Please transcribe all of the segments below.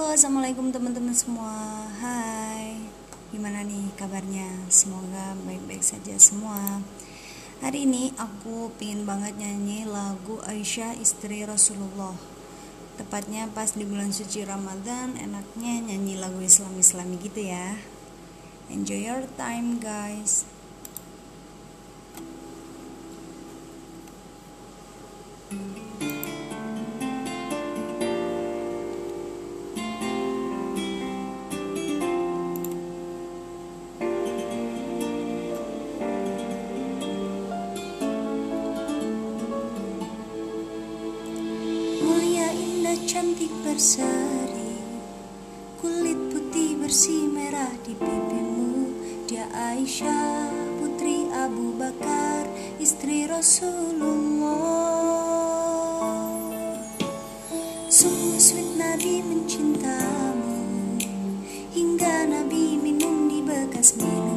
Halo, assalamualaikum teman-teman semua. Hai, gimana nih kabarnya? Semoga baik-baik saja semua. Hari ini aku pingin banget nyanyi lagu Aisyah istri Rasulullah. Tepatnya pas di bulan suci Ramadan, enaknya nyanyi lagu Islam-Islami gitu ya. Enjoy your time, guys. Cantik berseri Kulit putih bersih merah di pipimu. Dia Aisyah putri Abu Bakar Istri Rasulullah. Sungguh sweet Nabi mencintamu Hingga Nabi minum di bekas minummu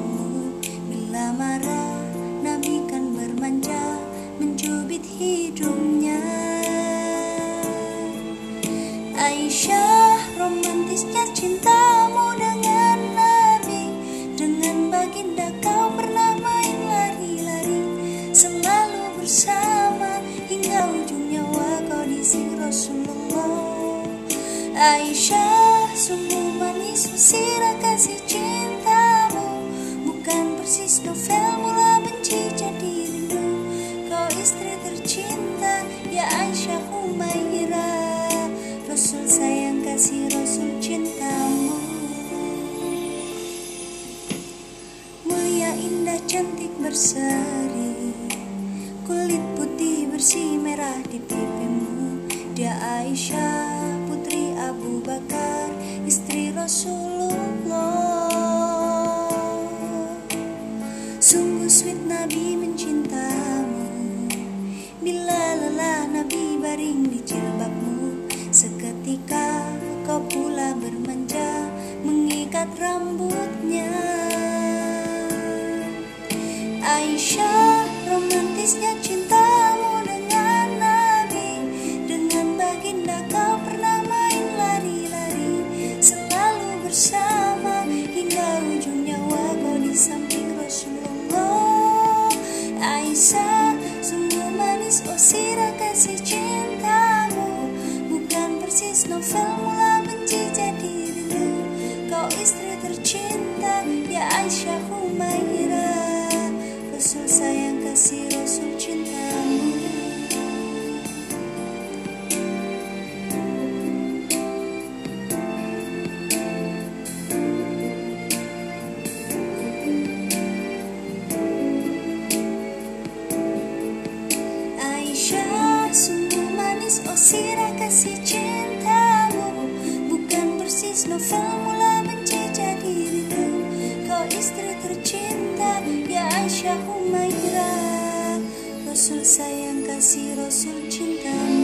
Aisyah romantisnya cintamu dengan Nabi. Dengan baginda kau pernah main lari-lari. Selalu bersama hingga ujung nyawa kau di sini Rasulullah. Aisyah sungguh manis usirah kasih cintamu. Bukan persis novel mula benci jadi rindu. Kau istri kasih Rasul cintamu. Mulia indah cantik berseri. Kulit putih bersih merah di pipimu. Dia Aisyah putri Abu Bakar Istri Rasulullah. Sungguh sweet Nabi mencintamu Aisyah romantisnya cintamu dengan Nabi. Dengan baginda kau pernah main lari-lari Selalu bersama. Hingga ujung nyawa kau di samping Rasulullah. Aisyah sungguh manis oh sirah kasih cintamu. Persis novel Sayang kasih Rasul cintamu